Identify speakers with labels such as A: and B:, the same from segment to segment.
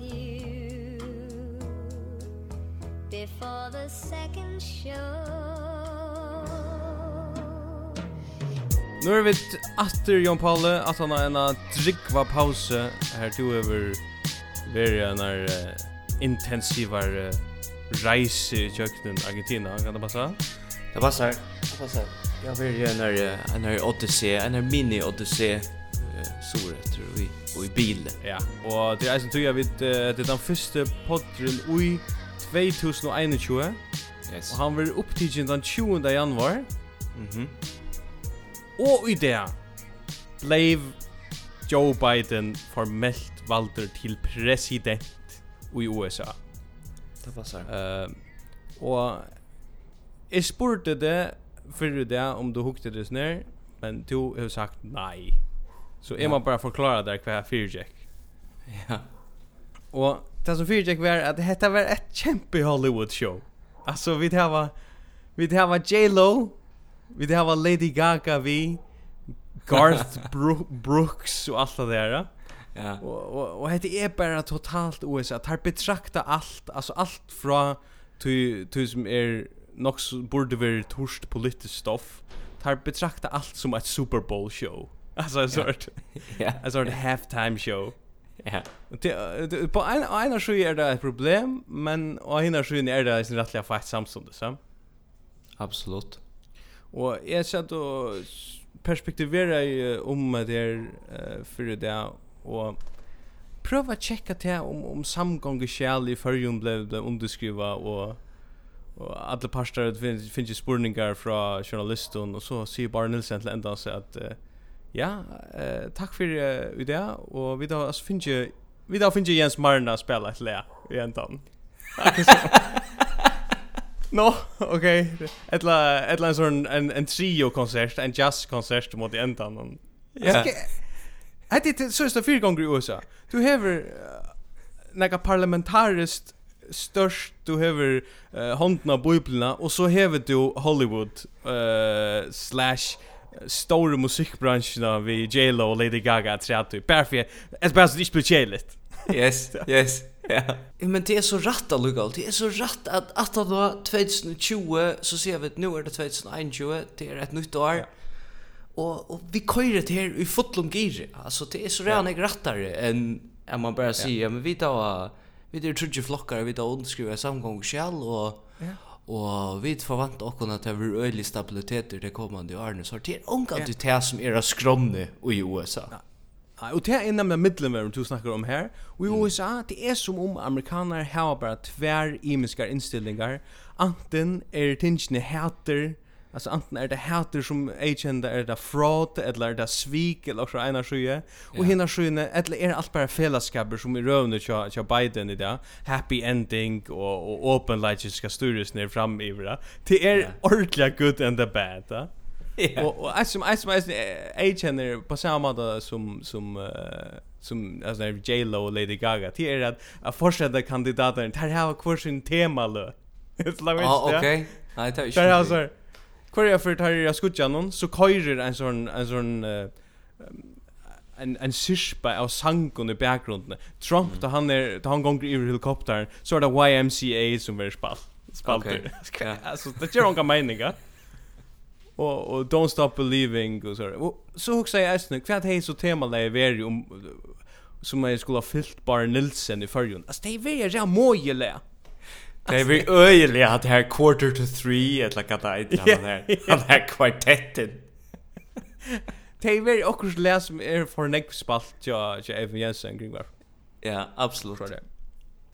A: with you before the second show.
B: Nu er vi atter Jon Palle, at han har en drikva pause her to over vera en uh, intensivar uh, reise i kjøkkenen Argentina, kan det passa?
C: Det passar, det passar. Jeg vil gjøre en, en odyssey, en mini-odyssé bil.
B: Ja. Og det er eisen tog jeg vet, det er den første podren i 2021.
C: Yes.
B: Og han var opptidgen den 20. januar.
C: Mhm.
B: Mm og i det blev Joe Biden formelt valder til president i USA.
C: Det var.
B: Uh, og jeg spurte det fyrir det om du hukte det snir, men du har sagt nei. Så är
C: ja.
B: man bara förklara där vad Fearjack.
C: Ja.
B: Och det som Fearjack var att det hette var ett kämpe Hollywood show. Alltså vi det var vi det var J Lo, vi det var Lady Gaga vi Garth Bro Brooks och allt det där.
C: Ja.
B: Och och och hette är bara totalt USA. Tar betrakta allt, alltså allt från till till som är nog borde vara torst politiskt stoff. Tar betrakta allt som ett Super Bowl show. Alltså en sort.
C: Ja.
B: En sort halftime show.
C: Ja.
B: På en ena sjö är det ett problem, men på av sjön är det en rättliga fight det så.
C: Absolut.
B: Och jag ser och perspektivera i om det är för det och pröva checka till om om samgång skall i förrum blev underskriva och och alla parter finns finns spurningar från journalisten och så sier bara Nilsen til enda så att uh, Ja, eh, takk for uh, det, og vi da altså, finner ikke Vi da finner Jens Marna spela et lea i endan. Nå, ok. Etla, etla en sånn en, en trio-konsert, en jazz-konsert mot i endan.
C: Ja.
B: Hette det sørst av fire ganger i USA. Du hever uh, nega parlamentarist størst, du hever uh, hånden av bøyblina, og så hever du Hollywood uh, slash stora musikbranschen vi J-Lo och Lady Gaga att säga att bara för att bara så det blir tjejligt.
C: Yes, yes. Ja. Men det är så rätt att lugga. Det är så rätt att att då 2020 så ser vi att nu är det 2021. Det är ett nytt år.
B: Ja.
C: Och och vi kör det här i fotlom gir. Alltså det är så redan ja. rättare än än man bara säger ja. men vi tar vi det tror flockar vi tar underskriva samgång själv och
B: ja.
C: Og vi forvant at det blir øylig stabilitet i det kommande årene, så det er
B: unga
C: til det som er skromne i USA.
B: Ja. Og det er nemlig middelværen du snakker om her. Og i USA, det er som om amerikanere har bare tver imiskar innstillingar. Anten er tingene heter, Alltså antingen är det hater som agenda är det fraud eller är det svik eller också ena sjö
C: och
B: hinna sjöne eller är allt bara fällaskaper som i rövne tja tja Biden i det happy ending och och open lights ska styras ner fram i det. Till
C: är
B: ordliga good and the bad va? Och och alltså alltså agenda på samma sätt som som uh, som alltså när J Lo och Lady Gaga. Det är att att fortsätta kandidater där har kvar sin tema lö. It's like
C: Ja, okej. Nej, det är
B: ju. Där har Kvar jag för tar jag skutja någon så köjer en sån en sån uh, en en syspa av sankon i bakgrunden. Trump
C: mm.
B: då han är då han gånger i helikoptern så är det YMCA som är spalt. Spalt.
C: Okay. yeah.
B: alltså det gör hon meninga. Och och don't stop believing och så. Och så hur säger jag snyggt för hej så tema lever om som jag skulle ha fyllt bara Nilsen i förrjun. Alltså det är väldigt jävla mojeliga.
C: Det är väl öjliga att det här quarter to three eller vad det
B: heter
C: han här. Han här kvartetten.
B: Det är väl också läs som är för näck spalt ja ja Evan Jensen kring var.
C: Ja, absolut.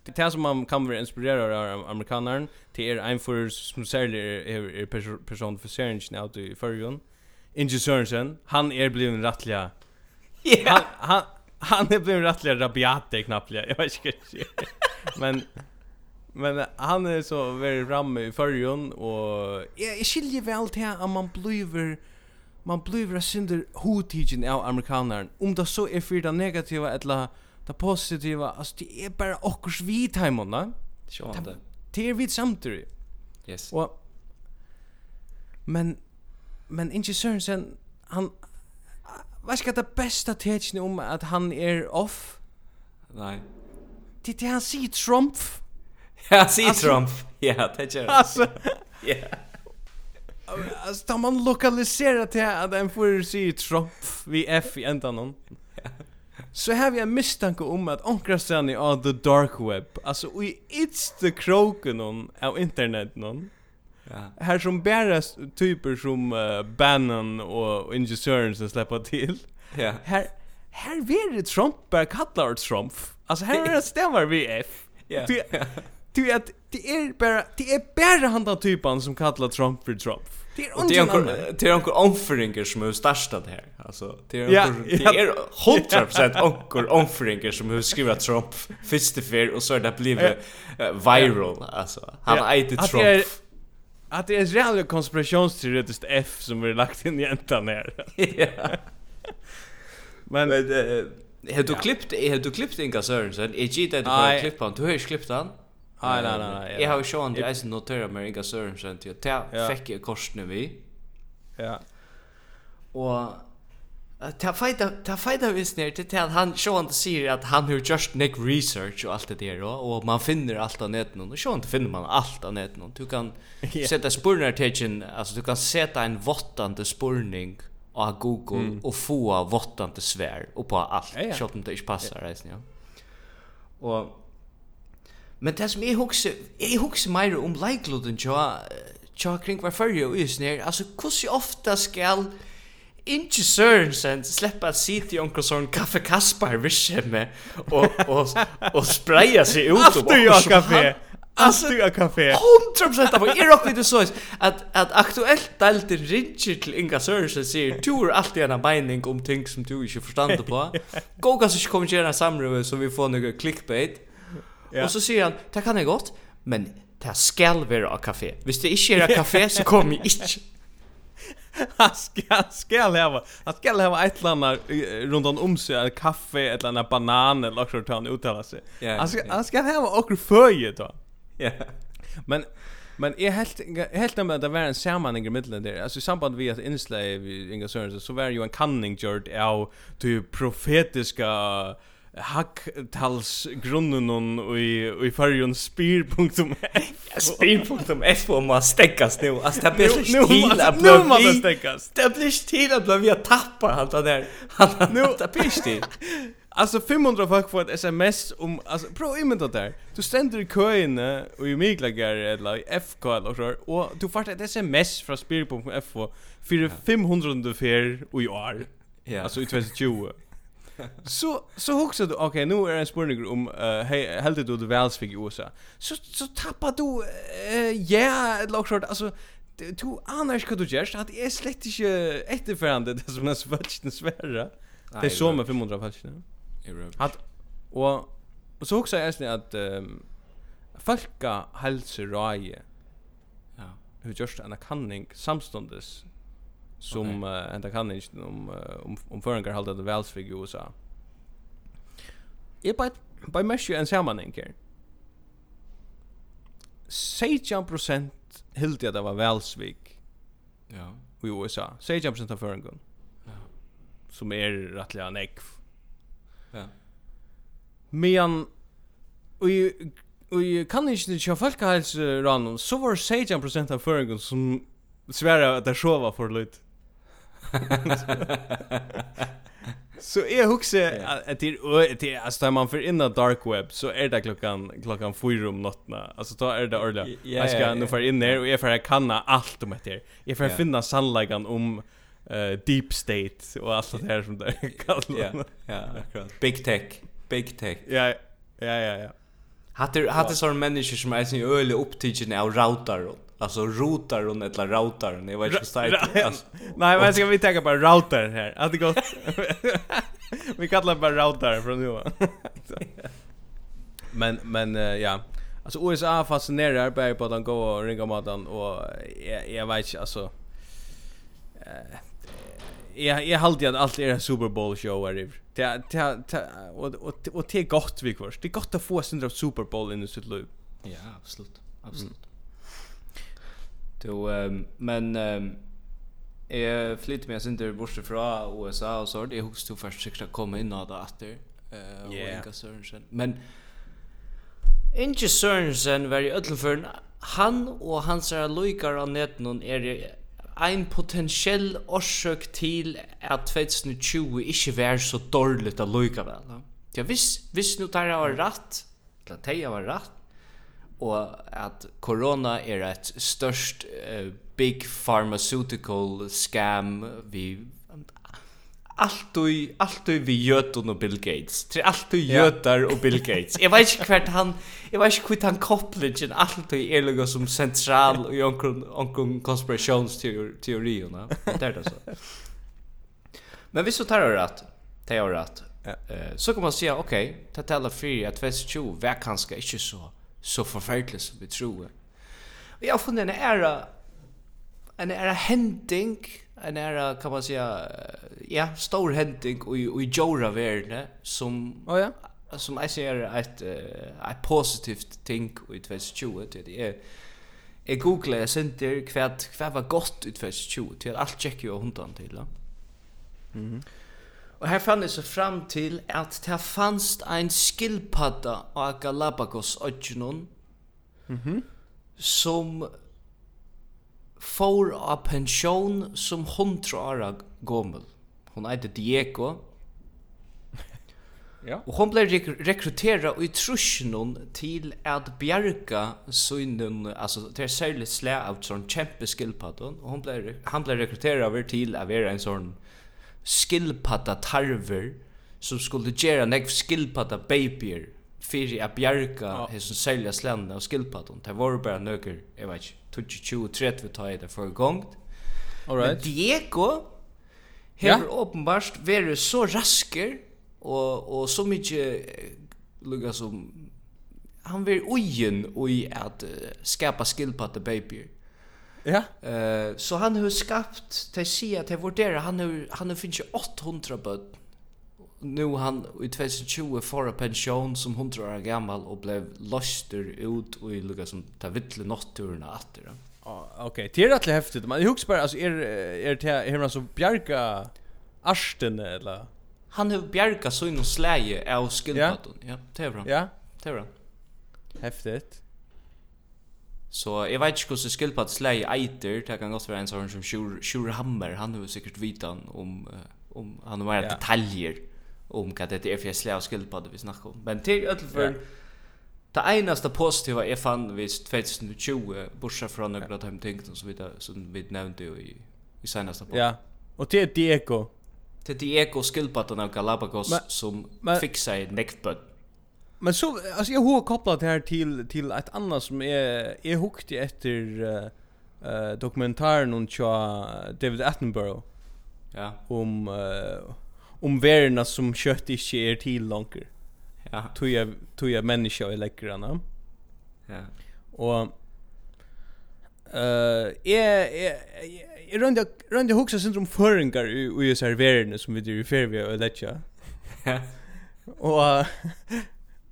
B: Det är som man kan vara inspirerad av amerikanaren till er en för som särskilt är person för särskilt nu i förrjun. Inge Sørensen, han är blivit rättliga. Han han han är blivit rättliga rabiat knappliga. Jag vet inte. Men Men han är så väldigt framme i förrjun och jag skiljer väl till att man blir man blir synder hotigen av amerikanaren om det så är för det negativa eller det positiva alltså det är bara okkurs vi timmarna.
C: Sjönde.
B: Det är vid samtidigt.
C: Yes.
B: Och men men inte Sørensen han vad ska det bästa tecknet om att han är off?
C: Nej.
B: Det det han säger Trump.
C: Ja, si Trump. Ja, det gör.
B: Alltså.
C: Ja.
B: Alltså, tar man lokalisera till att en får si Trump vid F i ändan någon. Så har vi en misstanke om att onkra sen i on the dark web. Alltså, i it's the kroken on av internet någon.
C: Ja.
B: Här som bara typer som uh, Bannon och Ingesören som släpper till.
C: Ja.
B: Här, här är det Trump, bara kallar Trump. Alltså, här är det stämmer vi F.
C: Ja.
B: Yeah du att det är bara det är bara han den typen som kallar Trump för Trump. Det är
C: inte
B: annan.
C: Det är onkel omfringar som är största det här. Alltså det är
B: ja,
C: det är 100% onkel omfringar som har skrivit Trump först för och så har det blivit viral alltså. Han
B: ja.
C: äter Trump.
B: Att det är reella konspirationsteoretiskt F som vi lagt in i ändan här.
C: Ja.
B: Men,
C: Men Har du klippt, har du klippt Inga Sørensen? Jeg gitt att du har klippt han, du har ju klippt han?
B: Nej nej nej.
C: Jag har ju sjån det är notera med Inga Sörensen till att fick jag korsne vi.
B: Ja.
C: Och Ta fighta, ta fighta visst ner till att han sjön sier att han har just neck research och allt det där og, och man finner allt på nätet och sjön finner man allt på nätet du kan sätta spurnar tecken alltså du kan sätta en vottande spurning av Google
B: mm.
C: och få vottande svär och på allt
B: ja, ja.
C: sjön det inte passar ja. reisen ja. Och Men det som jeg husker, jeg husker mer om leikloden tja, tja kring hver fyrje og just her, altså hvordan ofta skal Inge Sørensen släppa att sitta i onkel sån kaffe Kaspar virkeme och, och, och spraya sig ut.
B: Allt du gör kaffe!
C: Alltså
B: du har kaffe.
C: 100% av er och lite så att att aktuellt delt rincher till Inga Sørensen säger du är alltid en binding om ting som du inte förstår på. Gå kanske kommer göra en så vi får några clickbait.
B: Ja.
C: Och så säger han, det kan jag gott, men det skal vara av kafé. Hvis det inte är av kafé så kommer jag inte.
B: Han ska ska leva, Han ska leva ett landa runt om sig en kaffe, ett landa banan eller också sånt han uttalar sig. Han ska han ska leva och föje då.
C: Ja.
B: Men Men är helt helt med att det var en sammanhang i mitten där. Alltså i samband med att inslag i Inga Sörensen så var ju en kanning gjort av typ profetiska hacktallsgrunnen och i i färgen spyr.f
C: spyr.f om man stäckas nu alltså det blir så till att
B: nu
C: man
B: stäckas
C: det blir till att bli jag tappar han där han
B: nu
C: det blir till
B: Alltså 500 folk får ett sms om alltså prova in med där. Du ständer i köen och i Miklagar eller i FK eller så och du får ett sms från Spirit.fk för 500 för i år.
C: Ja.
B: Alltså i 2020 så så huxar du okej okay, nu är en spurning om uh, hej helt du det väls fick USA. Så så tappar du ja ett lockshot alltså du annars kan du just att är slett inte efterförande det som är svårt svära. Det är så med 500 falsk nu. Att och och så är det att um, folka hälsoraje.
C: Ja.
B: Hur just en kanning samstundes som okay. uh, enda kan inte om om om förengar hålla det välsvig i USA. Är på på mesh en sammanhang här. 16% helt det var välsvig.
C: Ja.
B: I USA. 16% av förengar.
C: Ja.
B: Som är rättliga nek.
C: Ja.
B: Men och Och kan inte det jag folkhälsoranon så var 16% av förengar som svärar att det sova för lite. Så jag huxar att det det alltså när man för inna dark web så är det klockan klockan 4 om natten. Alltså då är det
C: ordet.
B: Jag ska nu för in där och jag för kanna allt om det. Jag
C: för
B: finna sannligen om uh, deep state och allt det här som det kallas.
C: Ja, ja, Big tech, big tech.
B: Ja, ja, ja, ja.
C: Hade hatter sån människor som är sin öle upptigen av router. Alltså router eller router. la router. inte vad ska alltså
B: Nej, men ska vi tänka på router här. Att det går vi kallar det bara router från nu. men men ja. Alltså USA fascinerar bara på den ringa ringamatan och jag, jag vet inte alltså eh jag jag håller att allt är en Super Bowl show här. Det det och och och det är gott vi kvar. Det är gott att få sin Super Bowl in i sitt liv.
C: Ja, absolut. Absolut. Mm. Du, um, men um, jeg flyttet meg sin borte fra USA og sånt. Jeg husker du først sikkert å komme inn av det etter. Uh,
B: yeah.
C: Inga Sørensen. Men Inge Sørensen var i ødelføren. Han og hans er loikar av netten er ein potentiell orsøk til at 2020 ikke var så dårligt av loikar vel. Ja, hvis, hvis nu tar jeg var rett, eller tar jeg var rett, og at corona er et størst uh, big pharmaceutical scam vi alltid alltid vi jötun og Bill Gates. Tre alltid jötar og Bill Gates. Jeg vet ikke hvert han jeg vet ikke hvert han koplingen alltid er lukka som sentral i onkron onkron conspirations teori no. Det er det så. Men hvis du tar det rett, det er rett. Eh, så kan man säga okej, okay, det talar för att 2020 var kanske inte så så forferdelig som vi tror. Og jeg har funnet en æra, en æra hending, en æra, kan man säga, ja, stor hending i, i Jora verden, som,
B: oh, ja.
C: som jeg ser et, et positivt ting i 2020, det er, jeg googlet, jeg sender hva, hva var godt i 2020, til alt tjekker jo hundan til, ja. Mm -hmm. Og her fann jeg så fram til at det fanns ein skilpadda av Galapagos Øtjenon mm -hmm. som får av pensjon som hundra år gommel. Hon heter Diego. ja. Og hon ble rek rekrutteret i trusjonon til at bjerga synen, altså det er særlig slæ av sånn kjempe og hon blei, han ble rekrutteret over til å være en sånn skillpatta tarver som skulle göra nekv skillpatta babyer fyrir a bjarga ja. hesson sælja slenda av skillpatton. Det var bara nøkker, jeg vet ikke, 20-30 ta i det for gongt. Men Diego hever ja. åpenbart vært så rasker og, og så mykje lukka som han var ujen ui at uh, skapa skillpatta babyer.
B: Ja.
C: Eh så han har skapt till sig att det värderar han har han har finnit 800 bud. Nu han i 2020 får en pension som 100 år gammal och blev loster ut och i lugga som ta vittle natturna åter.
B: Ja. Ja, okej. Det är rätt häftigt. Man huggs bara alltså är är det här hur så bjärka arsten eller
C: han har bjärka så inom släge av skillnaden, ja. ja, det är bra.
B: Ja.
C: Det är bra.
B: Häftigt.
C: Så jag vet inte hur så skillpad slay eiter, det kan gott vara en sån som Shur Shur Hammer, han har säkert vitan om om han har yeah. detaljer om vad det är för släa skulle på det vi snackar om. Men till öll för yeah. Det einaste positiva jag fann vid 2020, bortsett från några av de tingna som vi, som vi nämnde i, i senaste på.
B: Ja, och det är Diego.
C: Det är Diego skillpatten av Galapagos som fixar i.
B: Men så alltså jag har kopplat det här till till ett annat som är är hukt efter eh uh, dokumentären om Cha David Attenborough.
C: Ja.
B: Om uh, om värna som kött i är till långt.
C: Ja.
B: Tog jag tog jag människa i läckrarna.
C: Ja.
B: Och eh är är runt runt hooks syndrom föringar och ju serverarna som vi det i vi och läcka.
C: Ja.
B: Och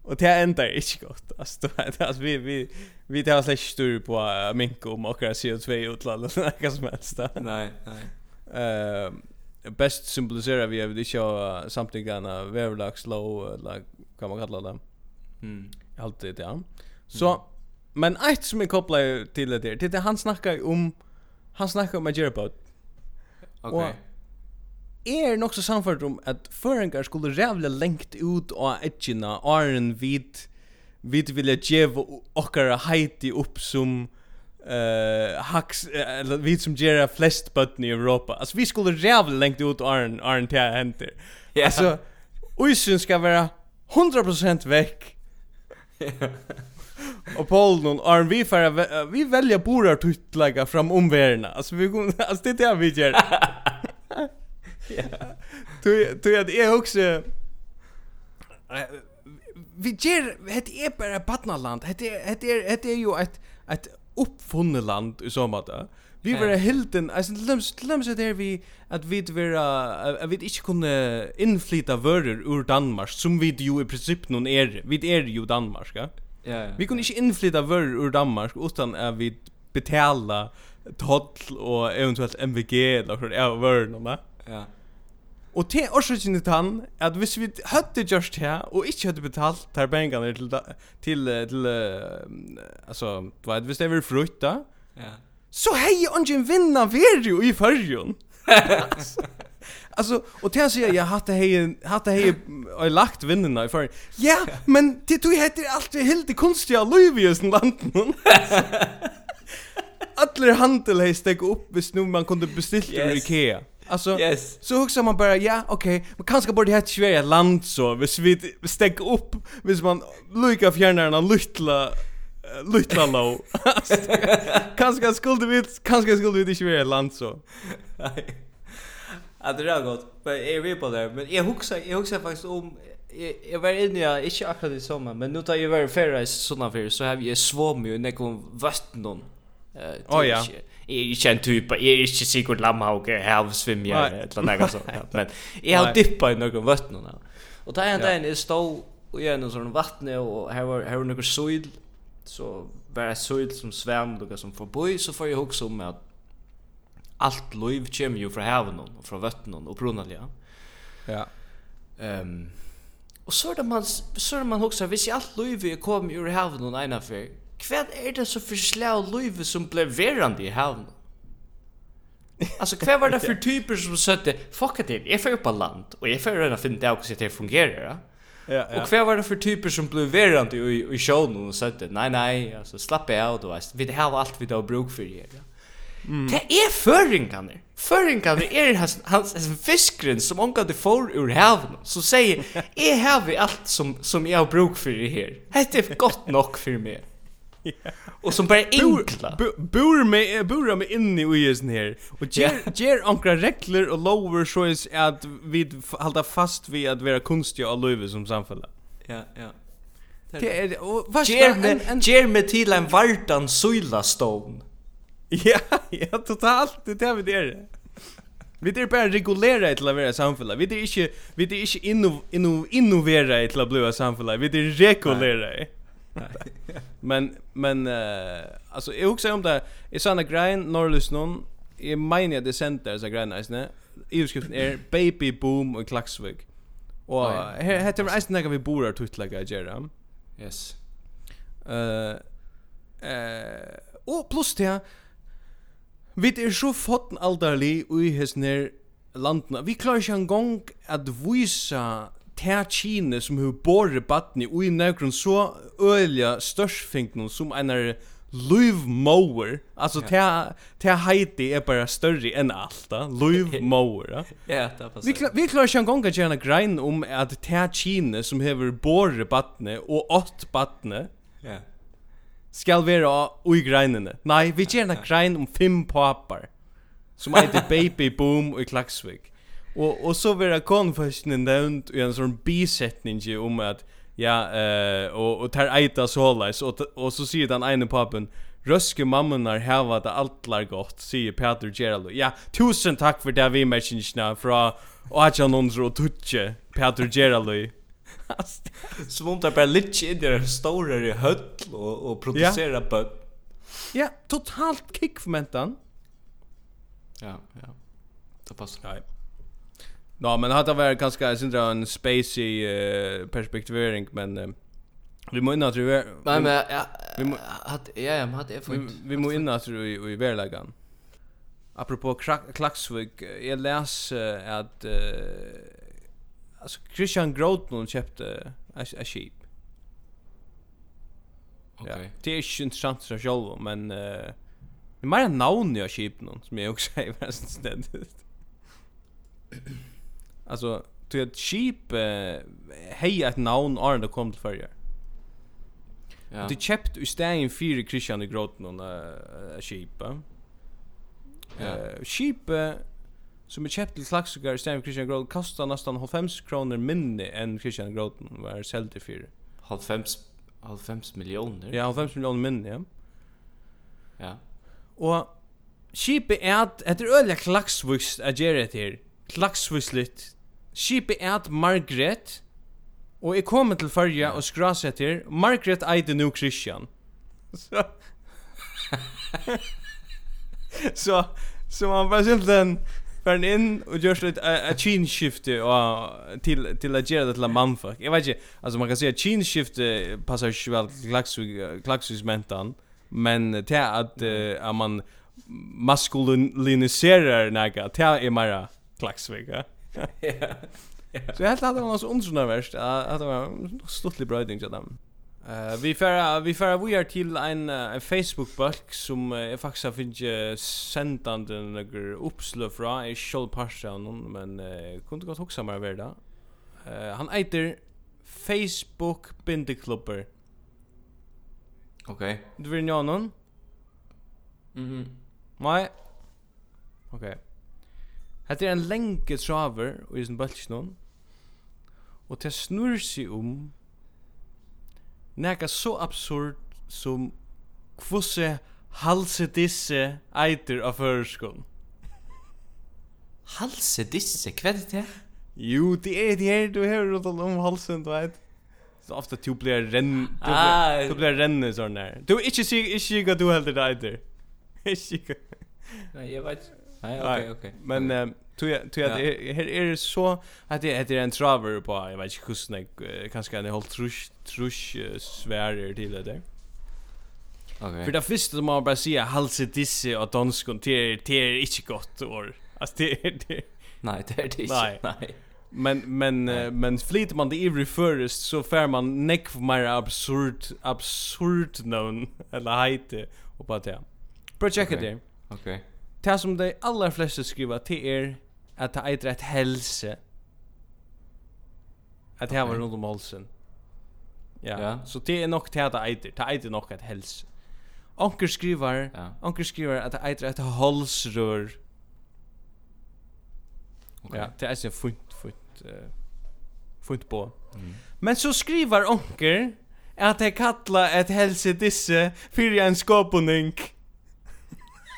B: Och det ändar inte gott. Alltså, alltså vi, vi, vi tar oss lite styr på uh, minko om åkra CO2 utland eller Något som helst.
C: Nej, nej.
B: Uh, best symboliserar vi att vi inte har samtidigt vävlags low, eller vad man kallar det.
C: Mm.
B: Alltid, ja. Så, mm. men ett som är kopplat till det där, det är han snackar om, han snackar om att göra på.
C: Okej. Okay
B: er nok så om at føringar skulle rævla lengt ut av edgina åren vid vid vilja djeva okkara heiti upp som uh, hacks, uh, vid som gjerra flest bøtten i Europa. Altså, vi skulle rævla lengt ut åren, åren til jeg henter.
C: Yeah.
B: Altså, uisen skal være 100% vekk. och Paul någon Arn vi för vi väljer borar tutlägga fram om. Alltså vi alltså det är det vi gör. Du du är det också vi ger het är bara partnerland. Het är het är det är ju ett ett uppfunnet land i så måte. Vi var yeah. hilden, altså lums, lums er der vi, att vi var, att vi inte kunde inflyta vører ur Danmark, som vi ju i princip någon är. vi är ju Danmark, ja?
C: Ja, ja.
B: Vi kunde inte inflyta vører ur Danmark, utan att vi betala toll och eventuellt MVG, eller hva Ja, vører,
C: Ja.
B: Og te orsøkjene tann, at hvis vi hadde gjørst her, og ikke hadde betalt der pengene til, til, til uh, altså, du vet, hvis det var frukt da,
C: ja.
B: så hei jeg ungen vinna veri i fyrjon. Alltså och til han jag jag hade hei, hade hei, lagt vinnarna i fyrrjon. Ja, men det du heter allt hilde kunstige liv i hesten landen. Atler handel hei steg upp, hvis nu man kunde bestilt ur Ikea. Alltså
C: yes.
B: så hugger man bara ja, okej, okay, men kanske borde det här ett land så, hvis vi steg upp, hvis man lukar fjärnarna luttla luttla low. kanske skulle vi kanske skulle vi inte vara ett land så.
C: Nej. Ja, det är gott. Men jag vet på det. Men jag huxar, jag huxar faktiskt om jag, jag var inne jag inte akkurat i sommar, men nu tar jag var färra i såna för så har vi svåm ju när kom vatten någon. Eh,
B: oh, ja.
C: Jeg er ikke en typ jeg är inte Sigurd Lammhauke, jeg
B: har
C: eller något sånt. Men jag har dippat i noen vøttene. Och da är en dag jag stod i en sån vatten och här var, här var några søyl, så var det søyl som svem, och som förbi så får jag också om att allt liv kommer ju från haven och från vøttene, och brunalja.
B: Ja.
C: Um, och så är det man, så är det man också, visst jeg alt liv kommer jo ur haven och ena för Hva er det så for slag løyve som ble verande i havn? Alltså hva var det för typer som sötte fuck it, jag får upp på land och jag får redan finna det också det fungerar. Ja,
B: ja.
C: Och kvar var det för typer som blev verande i i showen och sötte nej nej, alltså slapp av då vet vi det har allt vi då bruk för det. Ja. Mm. Det är förringarna. Förringarna är hans hans fiskren som onka det får ur haven så säger är har vi allt som som jag har bruk för det här. Det är gott nog för mig. Och som bara enkla.
B: Bor med bor med inne i isen här. Och ger ger ankra regler och lower choice att vi hålla fast vid att vara konstiga och löve som samfälla.
C: Ja, ja.
B: Det är vad
C: ger med till en vartan sula stone.
B: Ja, ja, totalt. Det är vi det. Vi det bara regulera till att vara samfälla. Vi det är inte vi det är inte inno inno innovera till att bli samfälla. Vi det är regulera men men uh, alltså jag också om det är såna grejen norrlys någon i mina det center så grejen nästan. I skriften är baby boom och klaxvik Och här heter det nästan vi bor där tutla gajera.
C: Yes.
B: Eh eh och plus det Vi er så fotten alderlig i hesner landna. Vi klarar ikke en gong at visa ta kine som har borre batni og i nøkron så øyla størsfinknon som einar Luv Mower, alltså ta ta Heidi är bara större än allt, luv Mower. Ja,
C: det passar.
B: Vi klar, vi klarar ju en gång att göra grind om at ta Kine som hever borre batne og åt batne.
C: Ja.
B: Skal vera ui greinene. Nei, vi gjerne grein om fem papar. Som heter Baby Boom i Klaksvik. Og og så var konfessionen nämnt i en sån bisetning om at ja eh och og tar så sålais och och så säger den ene pappen Röske mammunar hava det allar gott, sier Peter Gerald. Ja, tusen takk for det vi merkingsna fra 1800 og tutje, Peter Gerald.
C: Svuntar bara lite in i den i höll och, och producera ja. böt.
B: Ja, totalt kick för mentan.
C: Ja, ja. Det passar.
B: Nej. Ja, men hade varit ganska syndra en spacey uh, perspektivering men uh, vi må inna tror jag.
C: Nej men ja,
B: vi må
C: hade ja, ja, men hade
B: vi, vi må inna tror i, i verlagan. Apropå Klaxvik, jag läs uh, att uh, alltså Christian Grothman köpte a, a sheep.
C: Okej. Okay.
B: Ja, det är ju intressant så själv men uh, det är mer namn jag sheep någon som jag också säger förresten ständigt. Alltså till att sheep hej ett namn är det kom till förr.
C: Ja.
B: Det köpt i stein fyra Christian i grotten och uh, sheep. Ja. sheep som är köpt till Slaxgar i stein Christian Groten kostar nästan 95 kronor mindre än Christian Groten var såld för.
C: 95 95 miljoner.
B: Ja, 95 miljoner mindre, ja.
C: Ja.
B: Och Skipet er at etter øyla klaksvust at gjøre det her. Klaksvislit. Skipet er at Margaret, og jeg kom til fyrja og skrasetter, Margaret eide nu Christian. Så... så, så man bara synes den fær inn og gjør slitt a chin shift og til til at gjøre det til en mann fuck. Jeg vet ikke, altså man kan si at shift passar ikke vel til klaksus mentan, men til at, uh, at man maskuliniserer nega, til er mera Klaxvik, ja. Så jag helt hade någon så undrande verst, at det var en stortlig brøyding til dem. Uh, vi færa vi færa vi er til ein uh, Facebook bulk sum uh, er faktisk finn uh, sendandi nokkur uppslø fra er sjálv parsan men uh, kunde gott hugsa meir verða. Uh, han eitir Facebook bindeklubber.
C: Okay.
B: Du vil njónan?
C: Mhm.
B: Mm Nei. Okay. Hetta er ein lengi traver og isn bulknum. Og ta snur sig um nakka så absurd som kvosse halse disse eiter av førskon.
C: Halse disse, Hva er det?
B: Jo, det er det her du hører rundt om halsen, du vet. Så ofte du blir renn, du,
C: ah.
B: du blir renne sånn her. Du, ikke sikker, ikke sikker du helder det eiter. Ikke sikker.
C: Nei, jeg vet ikke.
B: Nej,
C: okej, okej.
B: Men tror tror ja det är det så att det heter en traver på jag vet inte hur snägg kanske en helt trusch trusch svärer till det där.
C: Okej.
B: För det första man bara säga halse disse och danskon det det är inte gott år. Alltså det är det.
C: Nej, det är det
B: inte.
C: Nej.
B: Men men men flyter man det every first så fär man neck mer absurd absurd någon eller hejte och bara det. Bara checka det.
C: Okej
B: det som de aller fleste skriver til er at det eitir et helse. At det var rundt om halsen. Ja.
C: ja.
B: Så det er nok til at det eitir. Det eitir nok et helse. Onker skriver,
C: ja.
B: onker skriver at det eitir et halsrør.
C: Okay.
B: Ja, det er så funt, funt, uh, funt på.
C: Mm.
B: Men så skriver onker at det kallar et helse disse fyrir en skåpuning. Ja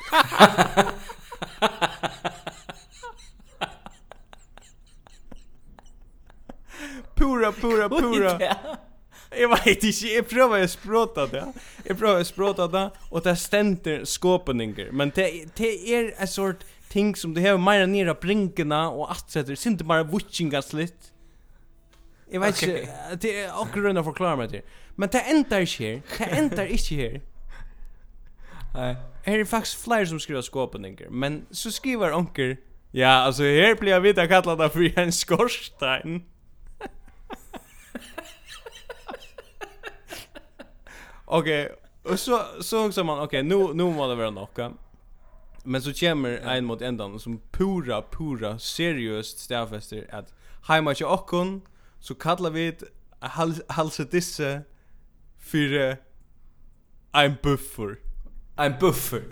B: pura, pura, pura. Jag vet inte, jag prövar att språta det. Jag prövar att språta det och det ständer skåpningar. Men det, det är en sort ting som det har mer nere brinkarna och att sätter. Det är inte bara vutsingast
C: lite.
B: Jag vet inte, det är också runt att förklara mig det. Men det ändar inte här. Det ändar inte här.
C: Nej
B: här är faktiskt fler som skriver skåpningar. Men så skriver onker. Ja, alltså här blir jag vita kallad där för en skorstein. Okej, okay. och så så också man okej, okay, nu nu måste det vara något. Men så kommer en mot ändan som pura pura seriöst stävfester att hemma till okkon så kallar vi ett halsedisse för en buffer
C: en buffer.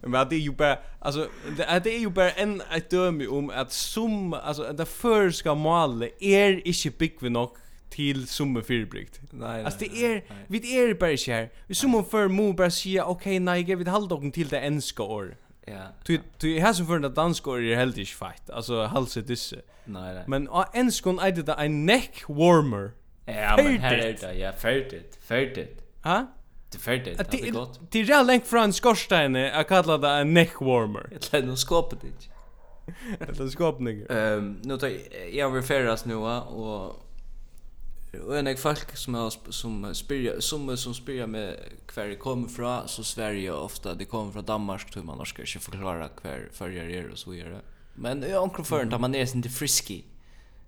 B: Men det är ju bara alltså det, det är ju bara en ett döme om att som alltså det förska målet är inte big vi nog till summa fyrbrikt.
C: Nej.
B: Alltså det är vi är bara så här. Vi summa för mo bara säga okej nej ge vi halda dem till det enska år.
C: Ja.
B: Du du har så för det danska år är helt inte fight. Alltså halset disse.
C: Nej nej.
B: Men enskon är det en neck warmer.
C: Ja, men här
B: är
C: det. Ja, färdigt. Färdigt.
B: Ja?
C: Det färdigt. Det är gott.
B: Det är redan längt från skorstenen att kalla det en neck warmer.
C: Jag tror nog skåpet inte.
B: Eller skåpning.
C: Ehm, nu tar jag över färdas nu och och en folk som har som spyrja som som spyrja med kvar det kommer från så Sverige ofta det kommer från Danmark tror man norska ska förklara kvar förger är och så vidare. Men jag onkel för att man ner sin till Frisky.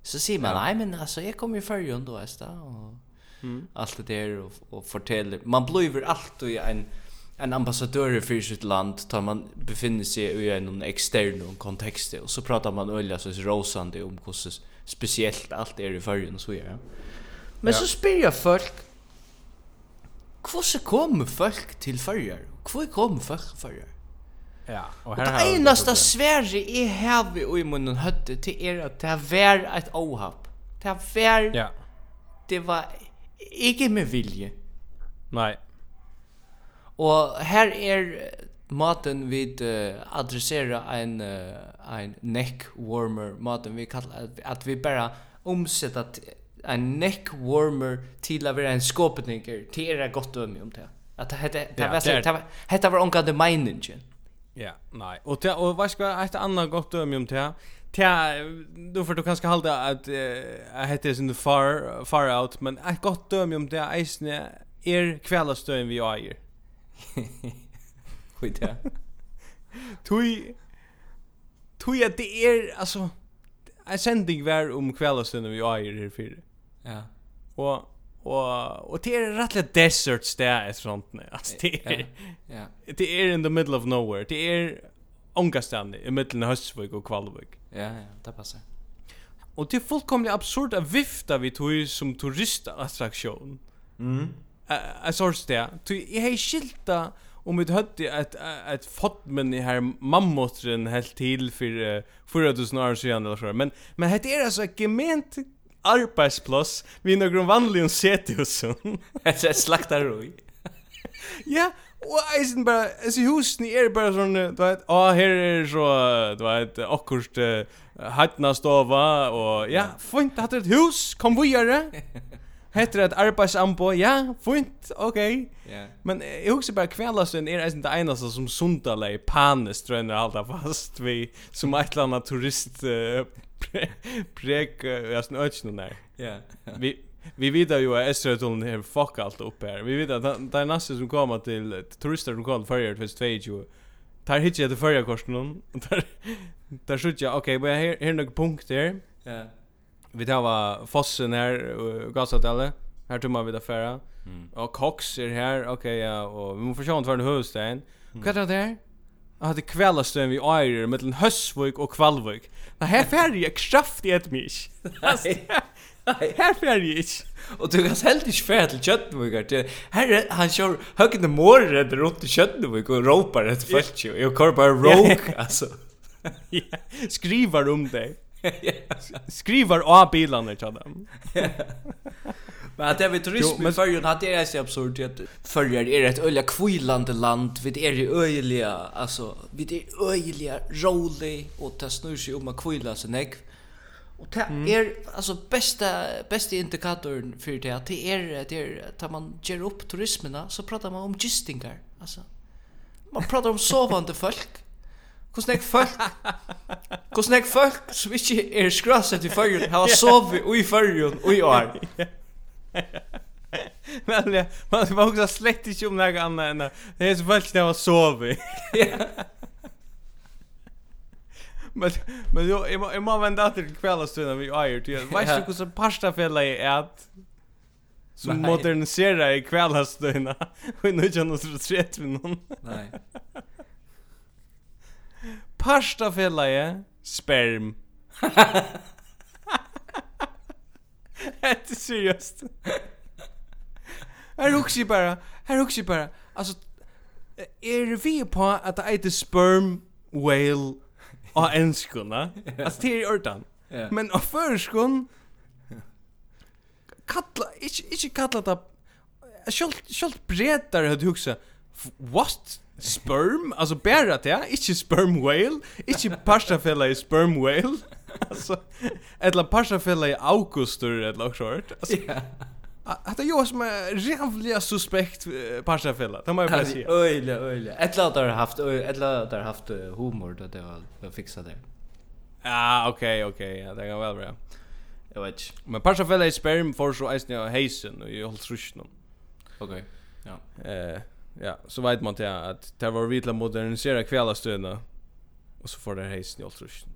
C: Så säger man, nej men alltså jag kommer ju förr då ästa och
B: mm.
C: allt det där och, och fortäller. Man blir allt och en en ambassadör för sitt land tar man befinner sig i en extern kontext och så pratar man öliga så rosande om hur speciellt allt är i förrjun och så ja. Men
B: ja.
C: så spyr jag folk Hvordan kommer folk til førjer? Hvor kommer folk til førjer?
B: Ja,
C: og her
B: har Det
C: einaste svære i här vi i munnen høtte til er at det var et ohapp. Det var
B: Ja.
C: Det var ikke med vilje.
B: Nej.
C: Og her er maten vi uh, adressera en uh, en neck warmer maten vi kallar at, at vi bara omsätta en neck warmer till att vara en skåpetninker till era gott om om det. Att det hette det var
B: det
C: var onka the mining.
B: Ja, nej. Och ta och vad ska ett annat gott döme om ta. Ta då för du kanske hålla att jag heter sin far far out, men ett gott döme om det är er vi äger.
C: Skit ja.
B: Tui Tui at det er alltså en sending var om kvällastön vi äger här för.
C: Ja.
B: Och Och och det är rättligt desert där är sånt alltså det är
C: ja
B: det är in the middle of nowhere det är ångastande i mitten av Höstvik och Kvalvik
C: ja ja det passar
B: Och det är fullkomligt absurd att vifta vid tog som turistattraktion.
C: Mm.
B: Jag sa det där. Jag har skilta om vi hade ett ett fotmen i här mammotren helt till för 4000 år sedan eller så. Men men det är alltså ett gement arbeidsplass vi några vanliga sethusen.
C: Det är slakta roi.
B: Ja, og eisen bara, alltså husen er bara sånn, du vet, å, her er så, du vet, akkurst hattna stova og ja, fint, hatt et hus, kom vidare. Hette det arbeidsambå, ja, fint, okej.
C: Okay.
B: Yeah. Men eg husker bara kvällastund är det inte enda som sundalej panis drönner halda fast vi som ett eller annat turist Prek jag snö inte någon där.
C: Ja.
B: Vi vi vet ju att Esratulen är fuck allt upp här. Vi vet att det är nästan som kommer till turister som kommer förr för stage ju. Tar hit jag det förra korsen någon. Där där skjuter jag. Okej, men här här några punkter.
C: Ja.
B: Vi tar va fossen här och gasatellet. Här tummar vi det förra. Mm. Och Cox är här. Okej, ja, och vi måste försöka ta en huvudsten. Vad är det där? Jag hade kvällastön vid Airer mellan Hösvik och Kvalvik. Det här färger jag kraft i ett mich. Här färger jag inte.
C: Och du kan helt inte färd till Köttnvik. Här är han kör högt i runt i Köttnvik och ropar efter ett ju. Jag kör bara råk alltså.
B: Skrivar om dig. Skrivar av bilarna till dem.
C: Men att det är turism i Färjön att det är så absurd att Färjön är ett öliga kvilande land. Vid är i öliga alltså vid är öliga rolig och det snur sig om att kvila sig näck. Och det är alltså bästa bästa indikatorn för det att det är det är tar man ger upp turismen så pratar man om gistingar. Alltså man pratar om sovande folk. Hur snäck folk? Hur snäck folk som inte är skrasset i förrjun har sovit i förrjun i år?
B: Men ja, man ska också slett inte om något annat än det är så falskt när man sover. Men men jo, jag må, jag må vända till kvällstunden vi är till. Vet du hur så pasta fälla är att som modernisera i kvällstunden. Vi nu kan oss rätt med någon.
C: Nej.
B: Pasta fälla är sperm. Det är seriöst. Här hooks ju bara. Här hooks ju bara. Alltså är vi på att det heter sperm whale och enskuna. Alltså det är
C: ordan.
B: Men av förskon kalla inte inte kalla det Sjolt, sjolt bretar hade huxa what sperm alltså bara det inte sperm whale inte pasta fella sperm whale alltså eller passa fälla i augustur eller något sånt. Alltså.
C: ja
B: Att jag som är jävla suspekt passa fälla. Det måste jag säga.
C: Öjla öjla. Eller har haft eller har haft humor då det var fixa det.
B: Ja, okej okej. Ja, det kan väl bra.
C: Jag vet.
B: Men passa fälla i sperm för så är det heisen och i allt rushen.
C: Okej. Ja.
B: Eh ja, så vet man det att det var vitla modernisera kvällastuna. Och så får det heisen i allt rushen.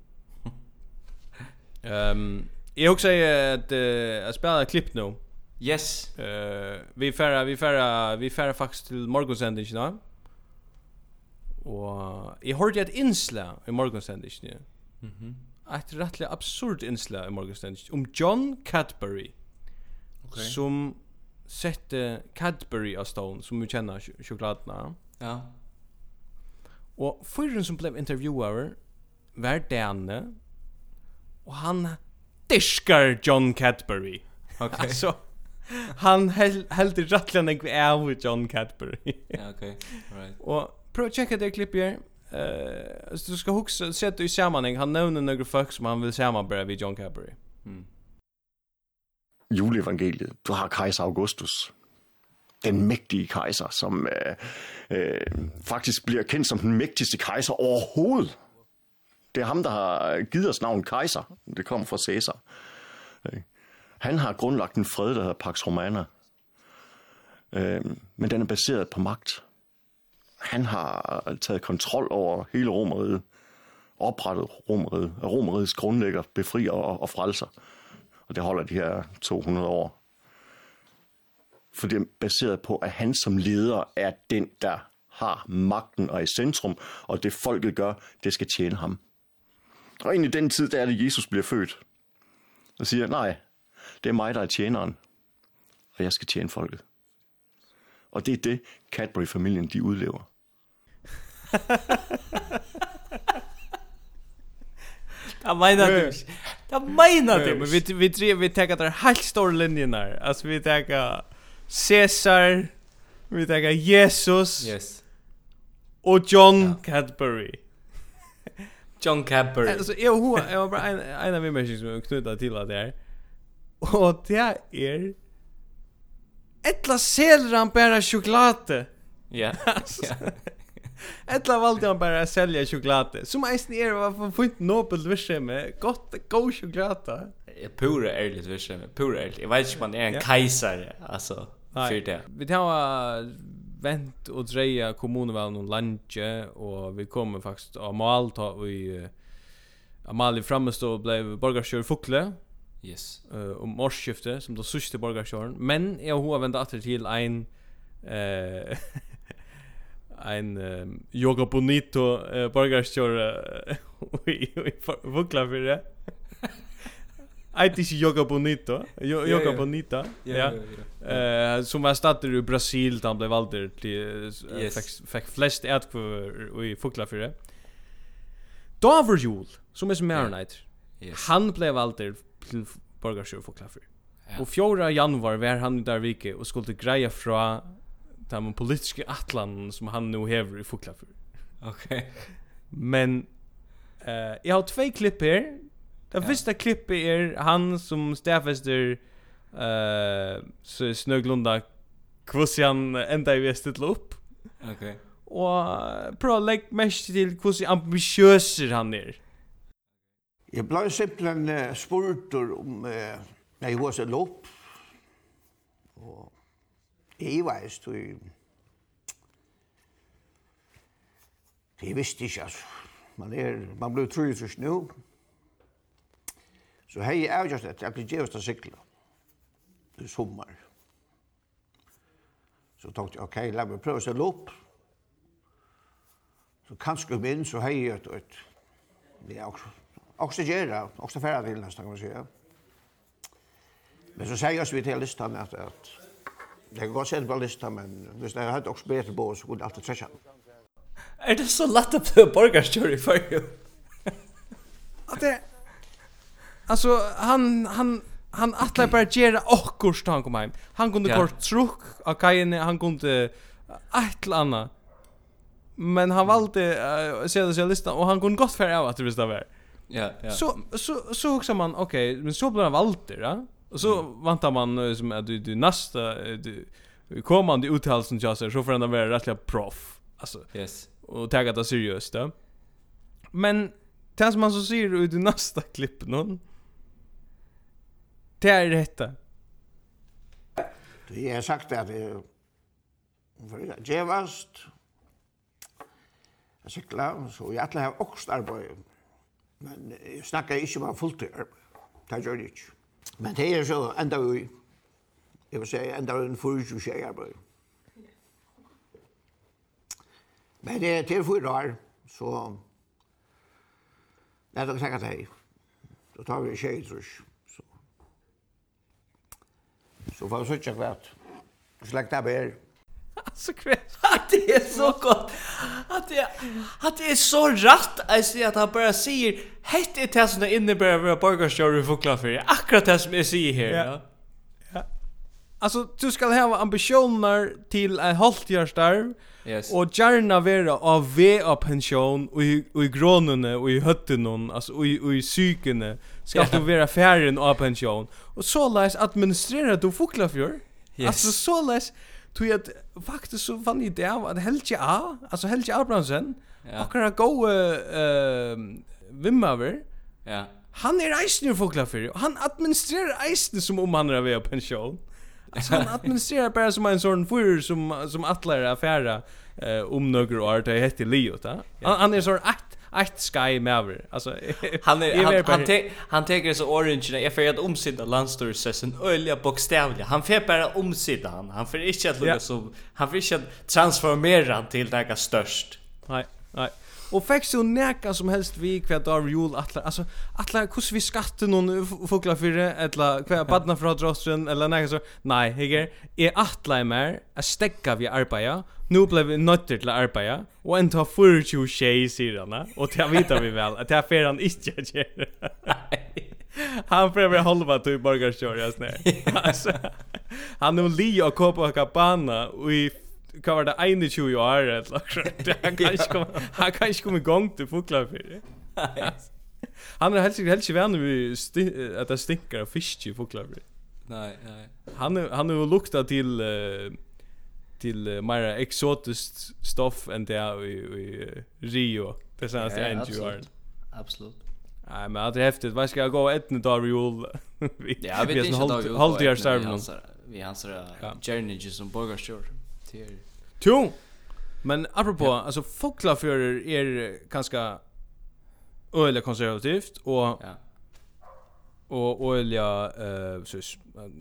B: Ehm jag också säger att jag spelar klipp nu.
C: Yes.
B: Eh vi färra vi färra vi färra faktiskt till morgonsändningen då. Och jag hörde ett inslag i morgonsändningen.
C: Mhm.
B: Ett rättligt absurd inslag i morgonsändningen om John Cadbury.
C: Okay.
B: Som sette Cadbury av Stone som vi känner ch chokladna.
C: Ja.
B: Och förrän som blev intervjuare var Danne och han diskar John Cadbury.
C: Okej.
B: Okay. Så han helt helt rattlan en av John Cadbury.
C: ja, okej. Okay. Right.
B: Och prova checka det klippet här. Eh, så du ska huxa sätta i sammanhang. Han nämner några folk som han vill samarbeta vid John Cadbury.
C: Mm.
D: Juleevangeliet. Du har kejser Augustus den mægtige kejser, som øh, øh, faktisk bliver kendt som den mægtigste kejser overhovedet Det er ham, der har givet os navnet kejser. Det kommer fra Caesar. Han har grundlagt en fred, der hedder Pax Romana. Men den er baseret på magt. Han har taget kontrol over hele Romeriet. Oprettet Romeriet. Og Romeriets grundlægger befrier og frelser. Og det holder de her 200 år. For det er baseret på, at han som leder er den, der har magten og er i centrum, og det folket gør, det skal tjene ham. Og egentlig den tid, der er det, Jesus bliver født. Og siger, nej, det er mig, der er tjeneren. Og jeg skal tjene folket. Og det er det, Cadbury-familien, de udlever.
B: Jag menar du. Jag menar du.
C: Men
B: vi vi tre vi tar där helt store linjer där. Alltså vi tar Caesar, vi tar Jesus.
C: Yes.
B: Och John Cadbury.
C: John Capper.
B: Alltså jag hur jag var bara en en av mig som knutade till att det är. Och det är Ettla säljer han bara choklad.
C: Ja. Ja.
B: Ettla valde han bara att sälja choklad. Som eisen är vad för fint nobelt visse med gott god choklad.
C: Jag pura ärligt visse med pura ärligt. Jag vet inte om man är en kejsare alltså för det.
B: Vi tar vent och dreja kommunevalen og landje, och vi kommer faktiskt av mål ta i Amalie framstå blev borgarskjør fukle.
C: Yes.
B: Eh uh, om årsskifte som då sørste borgarskjøren, men jag har vänt atter til en eh ein um, yoga bonito uh, borgarskjør uh, i fugla fyrir Ait is Yoga Bonito. Yoga Bonita. Ja. Eh som var stad i Brasil där han blev vald till fick flest ätkvör i Fuglafjärde. Dover Jul som är som Maronite. Han blev vald till Borgarsjö
C: Fuglafjärde.
B: Och 4 januari var han där vike och skulle greja från de politiska atlan som han nu häver i Fuglafjärde.
C: Okej. Okay.
B: Men eh jag har två klipp här Det
C: ja.
B: första klippet är han som stäffester eh uh, snöglunda Kvossian ända i västet upp.
C: Okej. Okay.
B: Och prova lägg mest till hur ambitiös han är.
E: Jag blev simpelthen uh, spurt om uh, när jag var så lopp. Och jag var ju du... Visste jag alltså. Man, är, man blev trus nu. Så hei er jo just etter, jeg blir gjevast av sykla. Det er sommer. Så tenkte jeg, ok, la meg prøve å stelle opp. Så kanskje kom inn, så hei jeg et, et det er også, også gjerne, også færre til nesten, kan man si. Men så sier jeg så vidt hele listan at, at det kan godt sett på listan, men hvis jeg hadde også bedre på, så kunne jeg alltid trekja
C: den. Er det så lett å bli borgarstjør i fyrir?
B: At det, Alltså han han han attlar bara gera och han kom hem. Han kunde
C: ja.
B: kort truck av kajen, han kunde ett eller annat. Men han valde uh, se det sig listan och han kunde gott för av att det visst var.
C: Ja, ja.
B: Så så så också man okej, okay, men så blir han vald ja. Och så mm. väntar man som att du du nästa du kommande uttalelsen jag så får han vara rättliga proff. Alltså.
C: Yes.
B: Och ta det seriöst då. Men Tens man så ser ut i nästa klipp någon. Det är detta.
E: Det är sagt att det var jävast. jeg cyklar, så jeg atle har också arbeid, Men jeg snackar ikke om fulltid arbeid, Det gjør det ikke. Men det er så enda vi, jeg vil si, enda vi en förutsättning tjej arbeid. Men det er til fyra år, så det är det säkert hej. Då tar vi tjej, trus. jag. Så får vi sitte kvart. Slekta ber.
B: Alltså kvart.
C: Att det är så gott. Att det att det är så rätt att säga att han bara säger hett är det som det innebär att vara borgarstjör i Fuglafjärd. Akkurat det som jag säger här.
B: Ja alltså du ska ha ambitioner till en halvtjärstarv.
C: Yes.
B: Och gärna vara av V av pension och i, och i grånene och i hötten alltså och i, och i psykene ska
C: yeah.
B: du vara färren av pension. Och så läs administrera du fåglar för.
C: Yes.
B: Alltså så läs tog jag faktiskt så vann i det att Helge A, alltså Helge Abrahamsen,
C: ja.
B: och kan gå eh vimmaver.
C: Ja.
B: Han är eisner fåglar för. Han administrerar eisner som om han är av pension. Alltså han administrerar bara som en sån fyr som som attlar affära eh om några år det heter Leo ta. Han är sån att ett sky maver. Alltså
C: han är han han, te, han tar så orange när jag får att omsida landstorsession öliga bokstavliga. Han får bara omsida han. Han får inte att lugga som han får inte transformera han till det här störst.
B: Nej, nej. Och fick så näka som helst vi kvad av jul alla alltså alla hur vi skatte någon fåglar för eller kvad badna från drossen eller näka så nej heger är alla mer att stäcka vi arbeta nu blev vi nötter till arbeta och en tar för 20 tjej han och det vet vi väl att det här fer han inte gör Han prövar halva typ borgarkör jag snär. Alltså han är li och Copacabana och i hva var det 21 år eller det han kan ikke komme han kan ikke komme i gang til fotklare for han er helst ikke helst ikke venner vi at det stinker av fisk i fotklare for
C: Nei, nei.
B: Han er, han er jo lukta til uh, till uh, mer exotiskt stoff än det i, i uh, Rio det senaste
C: ja,
B: en ju
C: Absolut. absolut.
B: Nej, men det är häftigt. Vad ska jag gå ett nu då Rio?
C: Ja, vi vet inte då.
B: Håll dig starv.
C: Vi ansar
B: vi
C: ansar journey som borgar till.
B: Jo. Men apropå ja. alltså folklaförer är ganska öliga konservativt och
C: ja.
B: och öliga eh så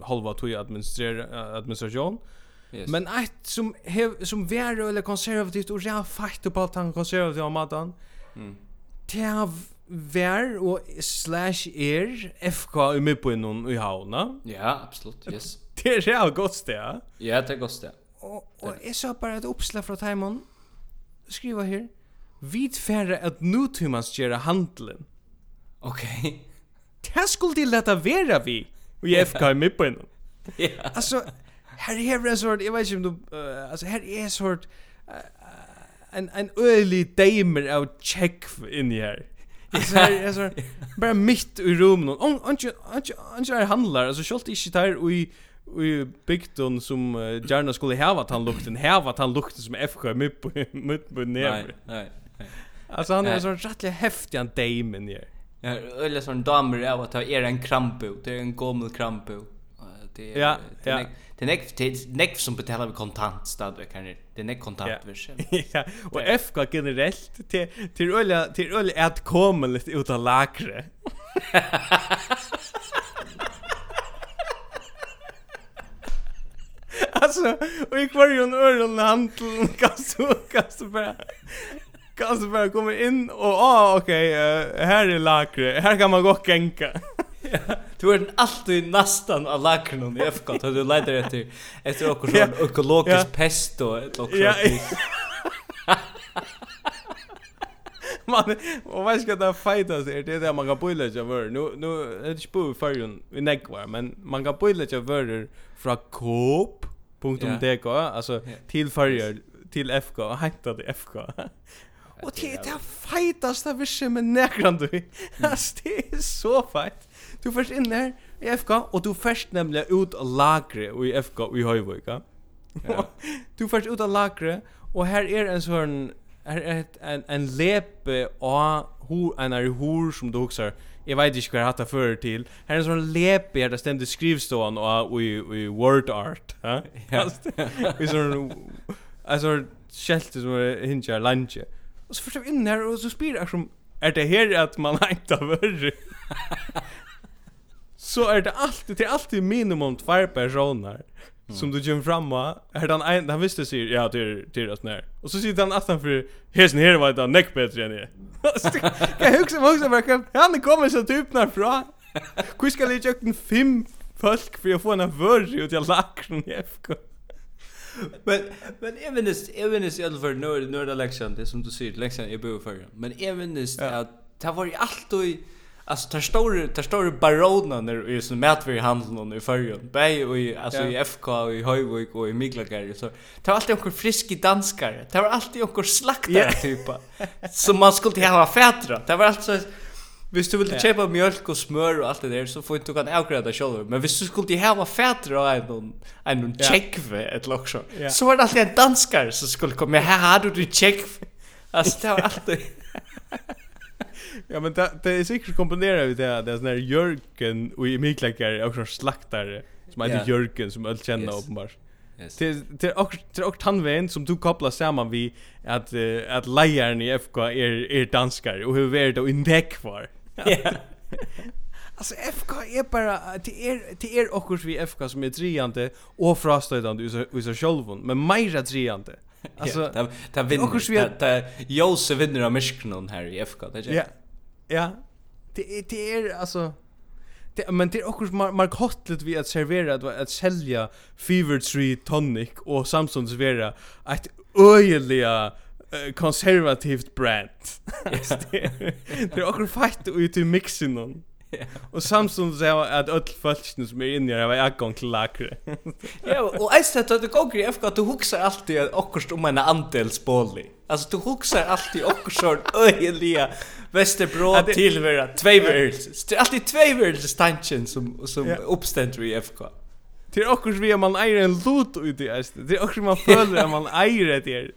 B: halva tog administrera administration.
C: Yes.
B: Men ett som hev, som vär öliga konservativt och jag fight på att han konservativa maten.
C: Mm.
B: Det vär och slash er FK i mig på någon i havna.
C: Ja, absolut. Yes.
B: Det är jävligt gott det.
C: Ja, det är gott det
B: og, og jeg sa bare et oppslag fra Taimon, skriva her, Vit færre at nutumans gjerra handelen.
C: Ok.
B: Det skulle de leta vera vi, og jeg FK i midtbøynen.
C: Ja.
B: Altså, her er en sort, jeg vet ikke om du, uh, altså her er en sort, uh, en, en øyelig deimer av tjekk inni her. Alltså här är sort Bare mitt i rummen. Och och och och handlar alltså skolt inte där och i i bygden som uh, gärna skulle häva han lukten häva han lukten som FK mitt på mitt på
C: ner.
B: Nej,
C: nej.
B: Alltså han är sån rättligt häftig han Damon gör.
C: Ja, eller sån damer av att ha er en krampo, det är en gammal krampo. Det är
B: ja, ja.
C: det nek det nek som betalar vi kontant stad kan det nek kontant vi
B: Ja. Och FK generellt till till öliga till öliga att komma lite utan lakre. alltså och i kvarjon öron så kan så bara kan så bara komma in och ah okej okay, uh, här är lakre. Här kan man gå och gänka
C: Du är alltid nästan av lakren i FK då du letar efter efter något sån ekologisk pesto
B: eller
C: något
B: man och vad ska det fightas är det där man kan boila sig över nu nu är det spår förrun i fyrjun i negvar, men man kan boila sig över från Coop. .dk alltså till färger till FK och hämtade FK. Och det är det fetaste visst med näkran du. Det är så fight Du först in där i FK och du först nämligen ut och lagre i FK i Höjvik. Ja. du först ut och lagre och här är en sån här är en en lepe och hur en är hur som du också jag vet inte hur hatta för till. Här är en sån lepe där stämde skrivstån och i i word art, va? Ja. Vi så alltså skälte som hinjar lunch. Och så förstår in där och så spyr jag som är det här att man inte har Så är det alltid till alltid minimum två personer. Mm. som du gym framma är den en han visste sig ja till till oss när och så sitter han aftan för hesen här var det neck bättre än det Kan Jag huxa mig också kan Han kommer så typ när fra. Hur ska det jag fem folk för att få en vörj ut jag laxen i FK.
C: Men men även det även det jag för norra norra lektion det som du säger lektion är bo för. Men även det att det var ju och Alltså tar stor tar stor barona när i sån mätvär handeln i förrjun. Bäj och i alltså i FK och i Höjvik och i Miklagar så tar alltid onkel friska danskare. Tar alltid onkel slaktare
B: yeah.
C: typa som man skulle ha fätra. Det var alltså Hvis du ville kjøpe mjölk og smør og alt det der, så får du kan avgrada sjálfur. Men hvis du skulle hava fætre og en, en,
B: en
C: tjekve et loksa,
B: yeah.
C: så var det alltid en danskar som skulle komme, her har du din tjekve. Altså, det var alltid...
B: Ja men det det är säkert komponerat vi det det är sån här Jörgen och i Miklekar och sån slaktare som heter
C: yeah.
B: Jörgen som öll känner
C: yes.
B: uppenbart.
C: Yes.
B: Till till och till och tanven som du kopplar samman vi att uh, att lejaren i FK är er, är er danskar och hur värd och intäck var.
C: Ja.
B: Alltså FK är bara till er till er och vi FK som är triande och frastödande i sig självon men mer triande. Alltså,
C: ta vinner.
B: Och vi
C: ta Jose vinner av Michigan här i FK, det är.
B: Ja. Ja. Det är det är alltså det, men det är också mar hotlet vi att servera att, att sälja Fever Tree Tonic och Samsung servera ett öjliga konservativt brand. det är också fight ut i mixen någon. Och Samsung säger att öll fölksen som är inne i har var jag till lakre.
C: ja, och ens det att du går i FK att du huxar alltid okkurst också om en andelsbålig. Alltså du huxar alltid och sån öjliga Västerbro
B: till
C: två tvåvärls. Det är alltid tvåvärls tension som som
B: yeah.
C: uppständer i FK.
B: Det är också vi man äger en lot ut i äste. Det är också man följer att man äger det.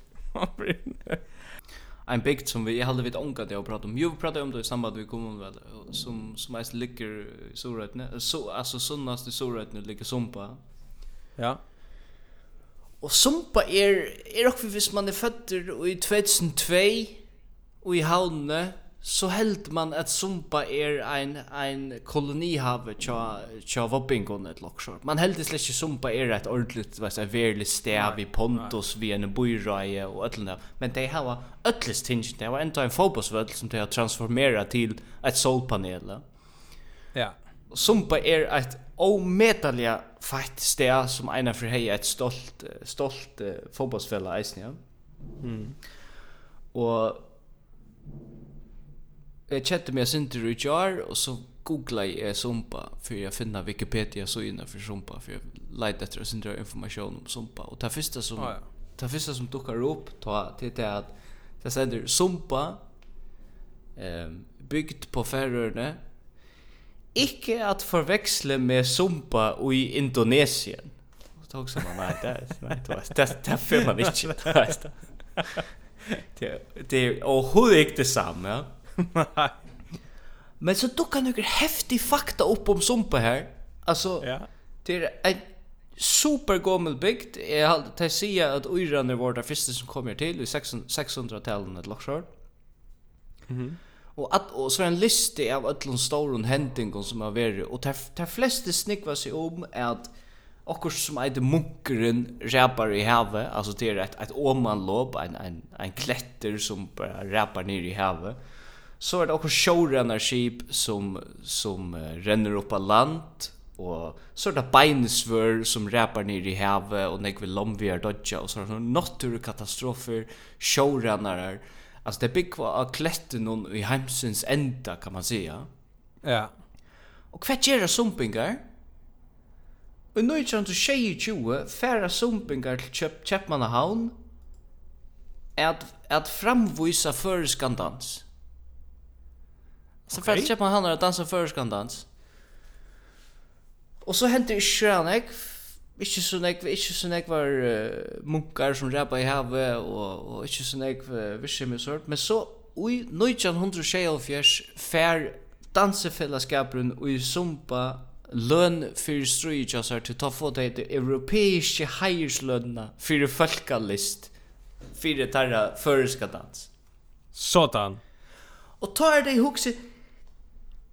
C: Ein big som vi hade vid onka det och prata om. Jo, prata om det i samband vi kom väl som som mest ligger så rätt så alltså sunnast i så rätt ligger sumpa.
B: Ja.
C: Og sumpa er, er okkur hvis man er føtter i 2002 og i havnene, så held man at sumpa er ein, ein kolonihave tja, tja vobbingon et loksjår. Man held slett ikke sumpa er et ordentligt, vad et verlig stev i Pontus, vi en byrøye og ötlene. Men det hava ötlis tingene, det var enda en fotbollsvöld som det har transformerat til et solpanel.
B: Ja.
C: Sumpa er et omedelja fett sted som av för hej ett stolt stolt uh, fotbollsfälla isen ja.
B: Mm.
C: Og jeg kjente meg Sinter i jar og så googla jeg Sumpa, for jeg finna Wikipedia så inne Sumpa, for jeg jag etter efter Sinter informasjon om Sumpa. Og det første som
B: ah, ja.
C: ta første som dukkar opp, ta det er at det sender Sumpa, ehm um, byggt på færøyene, Ikke at forveksle med sumpa i Indonesien. Så tog som man, nei, det er, det var det er, det man ikke, det det det er overhovedet ikke det samme, ja. Men så dukker noen heftig fakta opp om sumpa her. Altså,
B: ja.
C: det er en super gammel bygd. Jeg har til å si at Uyrene var det første som kom her til i 600-tallet, et laksjør. Mhm. Mm Och at, og så en liste av öllum stórum hendingum som har verið og ta fleste snikva sig om at okkur som heter munkeren räpar i havet alltså det er ett ett omanlopp en en en klätter som bara räpar nir i havet så är det också showrunner som som uh, renner upp av land og så er det beinesvør som ræpar nir i havet og nekve lomvier dodja og så er det naturkatastrofer, sjårennarar, alltså det bygg var av klätten och i hemsens ända kan man säga.
B: Ja.
C: Och vad gör det sumpingar? Och nu är det tjej 20 färra sumpingar till köp, Köpmannahavn att, att framvisa föreskandans. Så
B: okay.
C: färra Köpmannahavn har dansa föreskandans. Och så händer det inte Ikke så nekv, ikke så nek var uh, munkar som ræpa i havet, og, og ikke så nek uh, visse med sort. Men så, ui, 1976 fær dansefellesskaperen ui sumpa løn fyrir strui jazzar til ta få det europeiske heierslønna fyrir folkalist fyrir tarra føreska dans.
B: Sådan.
C: Og ta er det i hugsi,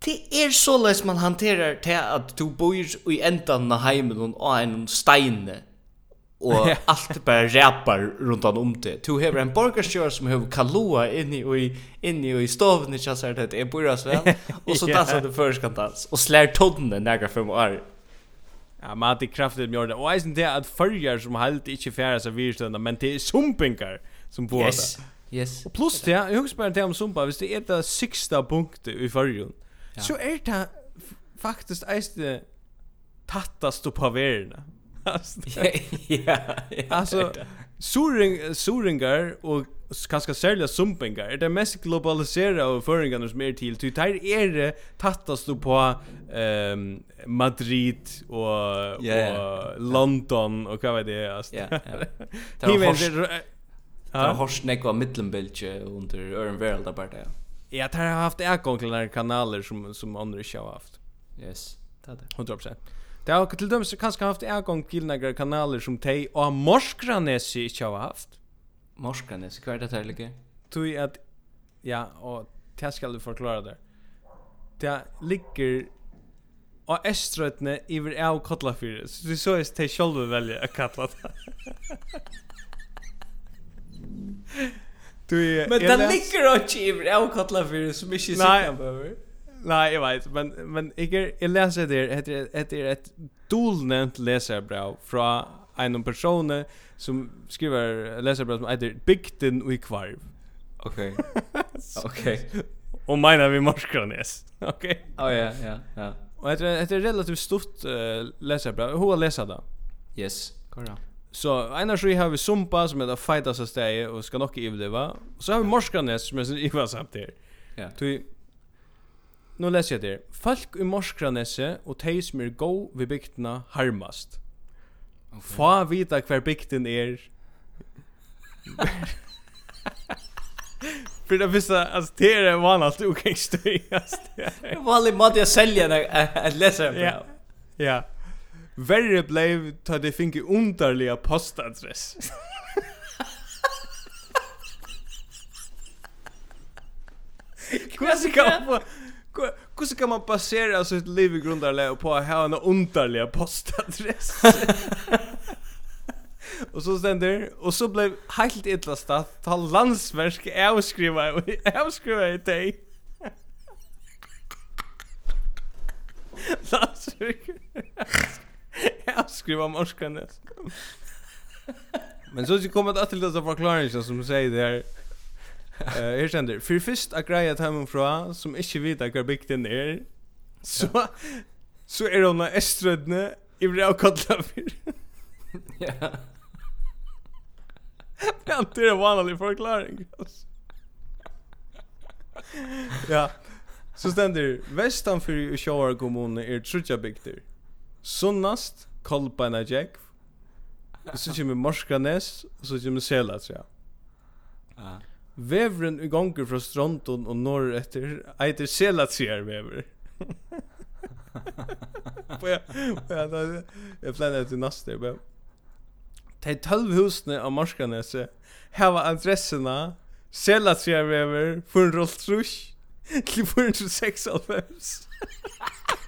C: det er så løs man hanterer til at du bor i endan av heimen og en steine og allt bara rappar runt om det. Du hever en borgarstjör som hever kaloa inni i, inni i stovene kja sær det er borras vel, og så dansar du førskantans og slær tonne nægra fem år.
B: Ja, man hadde kraftigt med Och og eisen det att fyrjar som halte inte færa seg virstønda, men det är sumpingar som på
C: yes.
B: det.
C: Yes.
B: Och plus det, jag husker bara det om sumpa, hvis det är det sista punktet i fyrjun, ja. så er det faktisk eisne tattast på verna.
C: ja, ja.
B: Alltså suring suringar och kanskje særlig sumpingar. er Det mest globaliserade av føringarna som er til. Det här er det tattast på um, Madrid
C: och, yeah,
B: og London og hva var det? Alltså.
C: Ja, ja. Det var hårst.
B: Det
C: var hårst nekva mittelbiltje under ören världa bara
B: det. Jag har haft ägång till några kanaler som, som andra inte har haft.
C: Yes, det är det.
B: 100%. Det har till döms så kanske haft ägång till några kanaler som de och Morskranesi inte har haft.
C: Morskanes, hva er det här ligger?
B: Tui at, ja, og det skal du forklara der. Det ligger og estrøtne iver av kotlafyrir. Så du så er det sjálve velja a kalla det. Du
C: Men den ligger inte i avkottla för så
B: mycket
C: sikten behöver.
B: Nej, jag vet, men men jag är jag läser det heter heter ett dolnämt läsarbrev från en person som skriver läsarbrev som heter Bigten och Kvarv.
C: Okej. Okej.
B: Och mina vi Marskrones. Okej.
C: Oh ja, ja, ja.
B: Och det är relativt stort uh, läsarbrev. Hur läser det?
C: Yes. Korrekt.
B: Så Einar Sjö har vi Sumpa som är det fightaste steget og skal nog överleva. Og så har vi Morskranes som er så iva samt her.
C: Ja.
B: Du Nu läser jag det. Folk i Morskranesse och de som är gå vid bygdena harmast. Okay. Få vita hver bygden är. För det visste alltså det är vanligt okej stöjast.
C: Det var aldrig mat jag säljer när jag läser.
B: Ja, ja. Verre blev ta det finke underliga postadress. Hur kan man Hur kan man basera sitt liv i grundarläge på att ha en underliga postadress? Och så ständer och så blev helt illa statt ta landsverk avskriva avskriva i dig. Landsverk. Jag skriver. Men så kommer det att till dessa förklaringar som säger det här. Eh, här ständer. För först att greja att hemma från som inte vet hur bygden är. Så så är hon eströdne i bra kallar för.
C: Ja.
B: Men det är vanlig förklaring. Ja. Så ständer västan för Sjöar kommun är trutja bygder. Sunnast, Kolbeina Djekv, så kommer Morskanes, og så kommer Selatrea.
C: Ja.
B: Vevren i gonger fra Stronton og norr etter, eiter Selatrear vever. På ja, på ja, jag planerar till nästa men... De tølv husene av Morskanese hava adressena Selatrear vever, 403, til 496.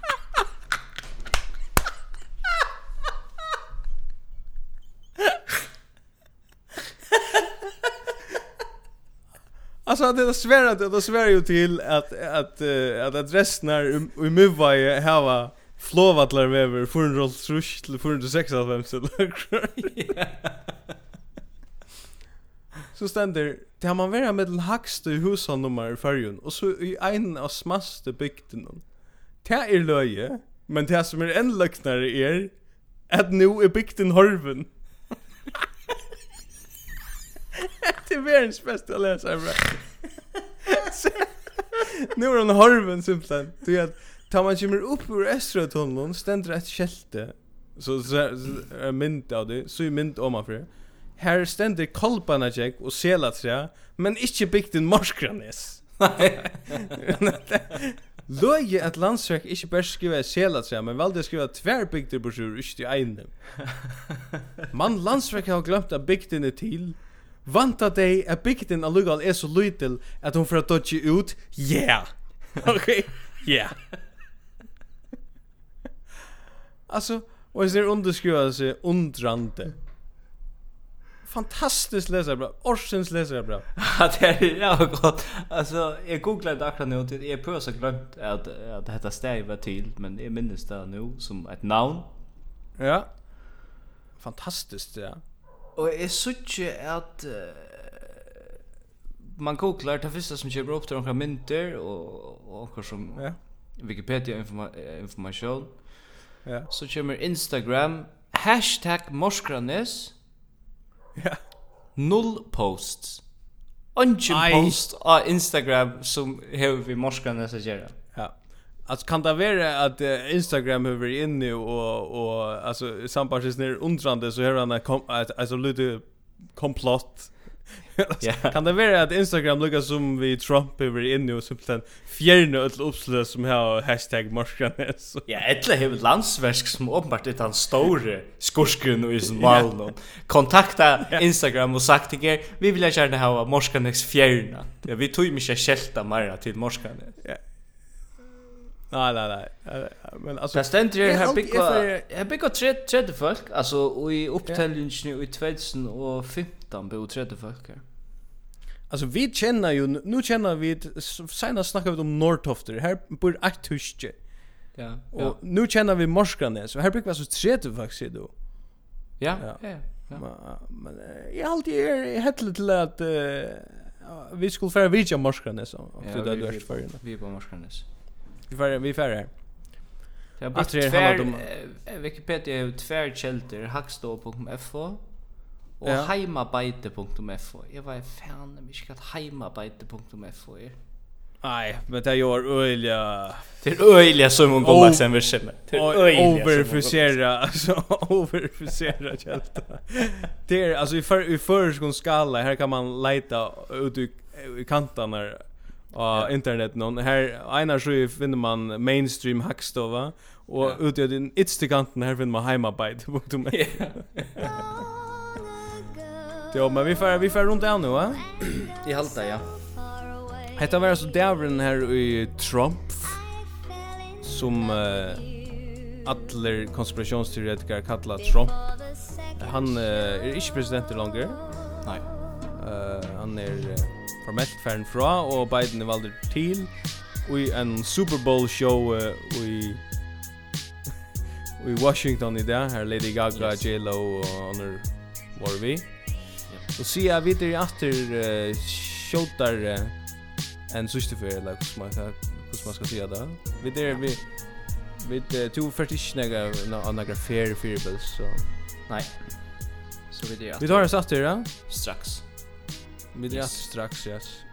B: Alltså det är svärt att det svär ju till att att att adressen är i Mumbai hava flåvattlar över roll rush till 406 av vem så Så ständer det har man vara med den högsta husannummer i färgen och så i en av smaste bygden. Det är löje, men det som är en löknare är att nu är bygden horven. Det är världens bästa läsare bra. Nu är hon horven simpelthen. Du vet, tar man kommer upp ur Östra ständer ett skälte. Så är mynt av det, så är mynt om man för Här ständer kolparna check och selat men inte byggt en morskranes. Nej. Løye at landsverk ikke bare skriver selat men valde å skrive tverbygder på sjur, ikke til egne. Man landsverk har glemt at bygdene til, vanta dei at bygden allugal er så lytil at hon får at dodge ut, yeah! ok, yeah! alltså, och jag ser underskriva sig undrande. Fantastiskt leser bra, orsens leser bra.
C: Ja, det är ja, Alltså, jag googlade googlet akkurat nå, jag prøver så glömt att, att dette steg var till. men jag minns det nu som ett namn.
B: Ja, Fantastiskt, ja
C: og jeg sykje at uh, man googlar det første som kommer opp til noen mynter og, og noen som
B: ja.
C: Wikipedia informa informasjon
B: ja.
C: så kommer Instagram hashtag morskranes
B: ja.
C: null posts
B: Ongen
C: post av Instagram som hever vi morskranes å
B: gjøre Alltså kan det vara att uh, Instagram hur inne och och alltså sambandet ner undrande så hör han att alltså lite komplott
C: yeah.
B: kan det vara att Instagram lukar som vi Trump över inne och simpelthen fjärna ett uppslö som har hashtag morskanes.
C: ja, eller hevet landsversk som åpenbart er den store skorskun och isen valen. Yeah. Kontakta Instagram och sagt till er, vi vill gärna ha morskanes fjärna. Ja, vi tog mycket kälta mera till morskanes.
B: Yeah. Nej nej nej. Men alltså
C: Det
B: ständer
C: ju
B: här
C: bygga här bygga tredje tredje folk alltså i upptällningen i 2015 på tredje folk.
B: Alltså vi känner ju nu känner vi senast snackar vi om Norrtofter. Här bor ett huske.
C: Ja.
B: Och nu känner vi Morskranes så här bygger vi så tredje folk ser
C: du.
B: Ja.
C: Ja. Ja.
B: Men jag alltid är helt till att vi skulle föra vidja Morskranes
C: om
B: det där förrän.
C: Vi på Morskranes.
B: Vi färre, vi får här.
C: Det har tvär, Wikipedia är tvär kälter, hackstå.fo och
B: ja.
C: heimarbete.fo. Jag var fan, vi ska att heimarbete.fo är.
B: Nej, men det gör öliga...
C: Det är öliga som hon kommer sen vid sig. Det är
B: öliga Overfrisera, alltså overfusera kälta. Det är, alltså i, för, i förskån skala, här kan man leta ut i, i kantarna på internet någon här Einar så finner man mainstream hackstova och
C: yeah.
B: ute i den ytterkanten här finner man hemarbete på dem. Ja, men vi får vi får runt där nu, va?
C: I halta, ja.
B: Hetta var så dävren här i Trump som uh, alla konspirationsteoretiker kallar Trump. Han uh, är inte president längre.
C: Nej.
B: Eh uh, han är uh, formelt færen fra, og Biden er valgt til i en Super Bowl show uh, i i Washington i dag, her Lady Gaga,
C: yes.
B: J-Lo og Honor var vi. Yep. Og sier jeg videre atter uh, showtar uh, en sørste fyrir, eller hvordan man, hvordan man skal si det. Vi der, vi, vi, to først ikke nega, nega fyrir fyrir, så.
C: Nei. Så vi der.
B: Vi tar oss etter, ja?
C: Straks.
B: Vi drar strax, yes.